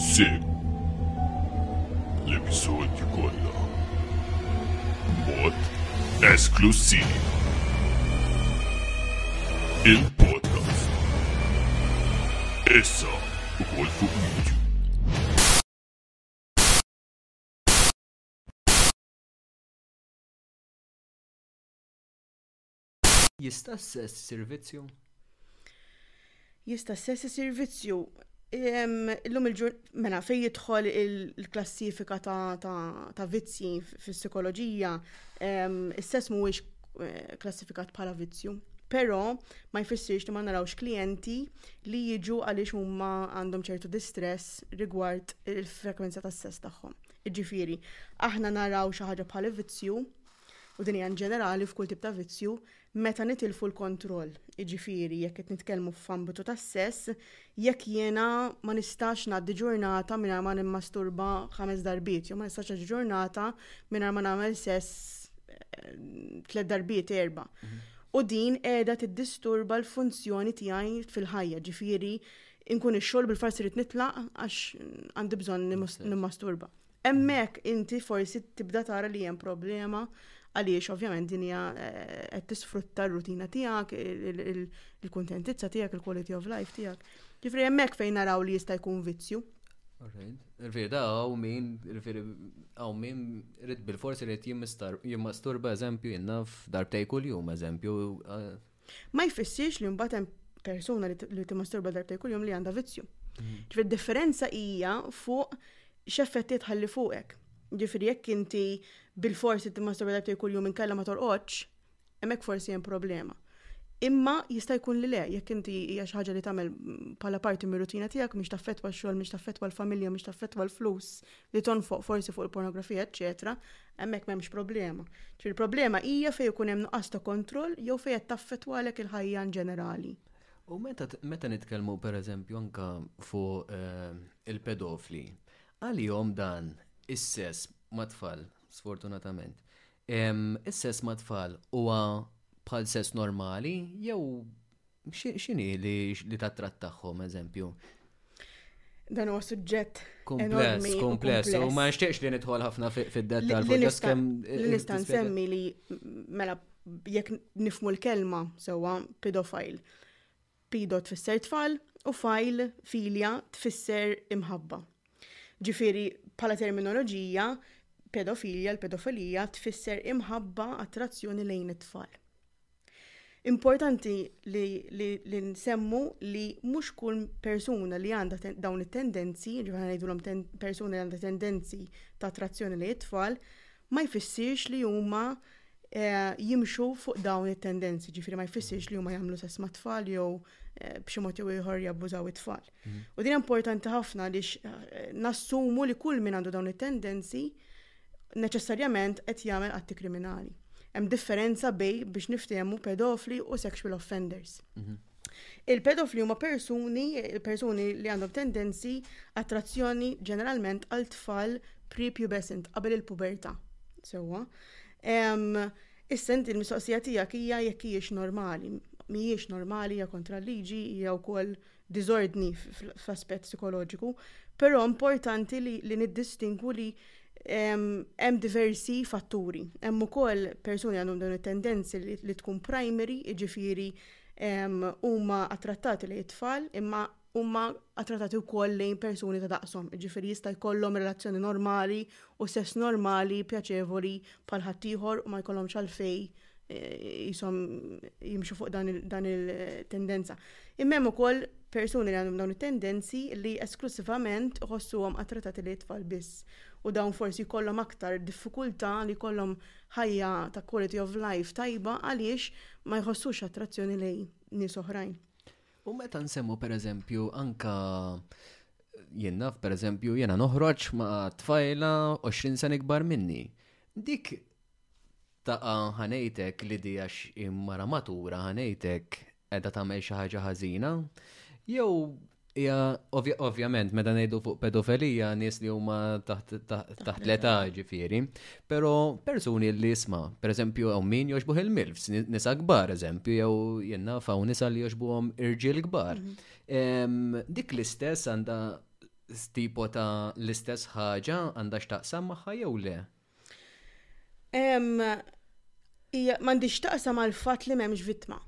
Seg. L-episodju kollha. Mod esklusiv. Il-podcast. Issa u kol fuq YouTube. Jista' s-sess isir vizzju? Jista' s-sess isir vizzju? Illum il-ġur, mela, fej jidħol il-klassifika ta' vizzji fis-psikoloġija, is-sess mhuwiex eh, klassifikat bħala vizzju. Però ma jfissirx li ma narawx klijenti li jiġu għaliex huma għandhom ċertu distress rigward il-frekwenza tas-sess tagħhom. Iġifieri, aħna naraw xi ħaġa bħala vizzju u din hija inġenerali f'kull tip ta' vizzju, meta nitilfu l-kontroll, jiġifieri jekk qed nitkellmu f'ambitu tas-sess, jekk jiena ma nistax ngħaddi ġurnata mingħajr ma nimmasturba ħames darbiet, jew ma nistax ngħaddi ġurnata mingħajr ma nagħmel sess tliet darbiet erba'. U din qiegħda tiddisturba l-funzjoni tiegħi fil-ħajja, ġifieri inkun ix-xogħol bil-fors irid nitlaq għax għandi bżonn nimmasturba. Hemmhekk inti forsi tibda tara li hemm problema għaliex ovvjament din hija eh, qed tisfrutta r-rutina tiegħek, il-kuntentizza tiegħek, il-quality of life tiegħek. Ġifri hemmhekk fejn naraw li jista' jkun vizzju. Il-veda għaw min, għaw min rrit bil-forsi rrit jimmasturba eżempju jinnaf darbtej kull-jum eżempju Ma jfissirx li mbagħad hemm persuna li timmasturba darbtej kuljum li għandha vizzju. Mm. Ġifier differenza hija fuq x'effetti tħalli fuqek. Ġifier jekk inti bil-forsi timmasturba darbtej kuljum inkella ma torqodx, hemmhekk forsi hemm problema. Imma jista' jkun li le, jekk inti hija xi ħaġa li tagħmel bħala parti mir-rutina tiegħek mhix taffettwa x-xogħol, mhix taffettwa l-familja, mhix taffettwa l-flus, li tonfoq forsi fuq il-pornografija, eċċetera, hemmhekk m'hemmx problema. Ġi l-problema hija fejn ikun hemm nuqqas ta' kontroll jew fejn qed taffettwalek il-ħajja ġenerali. U meta meta nitkellmu pereżempju anka fuq eh, il-pedofli, għalihom dan is-sess ma' tfal, sfortunatament. Is-sess ma' tfal huwa bħal sess normali jew X'inhi li tattrattahom, eżempju? Dan huwa suġġett kompless, kompless, u ma nixtieqx li nidħol ħafna fid-dettal. Li nista' nsemmi li mela jekk nifmu l-kelma sewwa pedofile. Pido tfisser tfal u fajl filja tfisser imħabba. Ġifieri, bħala terminoloġija, pedofilja, l-pedofilija tfisser imħabba, attrazzjoni lejn it-tfal. Importanti li, li, li nsemmu li mhux kull persuna li għandha dawn it-tendenzi, ġifieri ngħidulhom ten, persuna li għandha tendenzi ta' attrazzjoni lejn it-tfal, ma jfissirx li huma eh, jimxu fuq dawn it-tendenzi, ġifieri ma jfissirx li huma jagħmlu sess mat-tfal jew eh, b'xi mod jew ieħor jabbużaw it-tfal. U din importanti ħafna li eh, nassumu li kull min għandu dawn it-tendenzi neċessarjament qed jagħmel atti kriminali. Hemm differenza bej biex niftehmu pedofli u sexual offenders. Mhm. Il-pedofli huma persuni, persuni li għandhom tendenzi attrazzjoni ġeneralment għal tfal prepubescent qabel il-pubertà. Sewwa. Issa inti l-mistoqsija tiegħek hija jekk hijiex normali, mhijiex normali hija kontra l-liġi jew ukoll diżordni fl-aspett psikoloġiku, però importanti li, li niddistingwu li hemm diversi fatturi. Hemm ukoll persuni għandhom dawn it-tendenzi li, li tkun primary, jiġifieri huma attrattati lejn it-tfal imma huma attrattati wkoll lejn persuni ta' daqshom, jiġifieri jista' jkollhom relazzjoni normali u sess normali, pjaċevoli bħal ħaddieħor u ma jkollhomx għalfejn jisom jimxu fuq dan il-tendenza. Immem u koll personi li għandhom dawn il-tendenzi li esklusivament uħossu għom għatratati li jitfall biss. U dawn forsi kollom aktar diffikulta li kollom ħajja ta' quality of life tajba għaliex ma jħossux attrazzjoni li nis oħrajn. U meta nsemmu per eżempju anka jennaf per eżempju jena noħroġ ma' tfajla 20 sen ikbar minni. Dik Taqa' ħa ngħidlek li di għax hi mara matura ħa ngħidlek qiegħda tagħmel xi ħaġa ħażina. Jew hija ovvjament meta ngħidu fuq pedofelija nies li huma taħt l-età ġifieri, però persuni li jisma, pereżempju hawn min joxbuh il-milfs, nisa kbar eżempju jew jenna faw nisa li joxbuhom irġiel kbar. Mhm. Dik l-istess għandha tipo ta' l-istess ħaġa għandha x'taqsam magħha jew le? M'għandix taqsam għal fatt li m'hemmx vittma.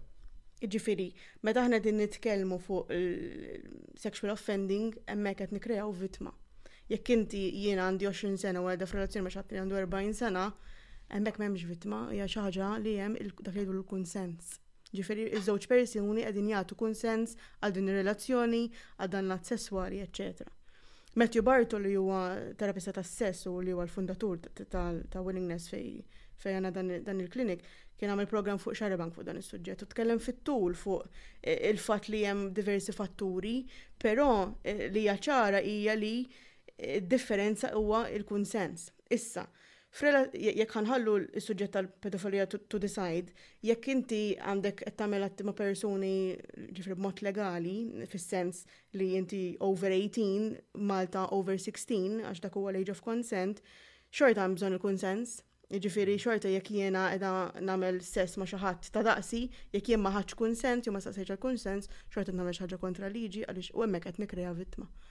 Ġifieri, meta aħna din nitkellmu fuq sexual offending hemmhekk qed nikkrejaw vittma. Jekk inti jiena għandi 20 sena u qiegħda f'relazzjoni ma' xi ħadd li għandu 40 sena, hemmhekk m'hemmx vittma, hija xi ħaġa li hemm dak li jgħidu l-kunsens. Ġifieri ż-żewġ persuni qegħdin jagħtu kunsens għal din ir-relazzjoni, għal dan l-att sesswali, eċċetera. Matthew Bartol li huwa terapista tas-sess u li huwa l-fundatur ta' Willingness fejn għandna dan il-klinik, kien għamel programm fuq xarabank fuq dan is-suġġett u tkellem fit-tul fuq e, il-fatt li hemm diversi fatturi, però e, li hija ċara hija li e, differenza huwa il-kunsens. Issa, Jekk ħanħallu s-suġġett tal-pedofilija to decide, jekk inti għandek qed tagħmel atti ma' persuni ġifri b'mod legali, fis-sens li inti over 18, Malta over 16, għax dak huwa l-age of consent, xorta hemm bżonn il-kunsens. Ġifiri xorta jekk jiena qiegħda nagħmel sess ma' xi ħadd ta' daqsi, jekk jien ma ħadx kunsens jew ma staqsejtx għal kunsens, xorta nagħmel xi ħaġa kontra liġi għaliex u hemmhekk qed nikkrea vittma.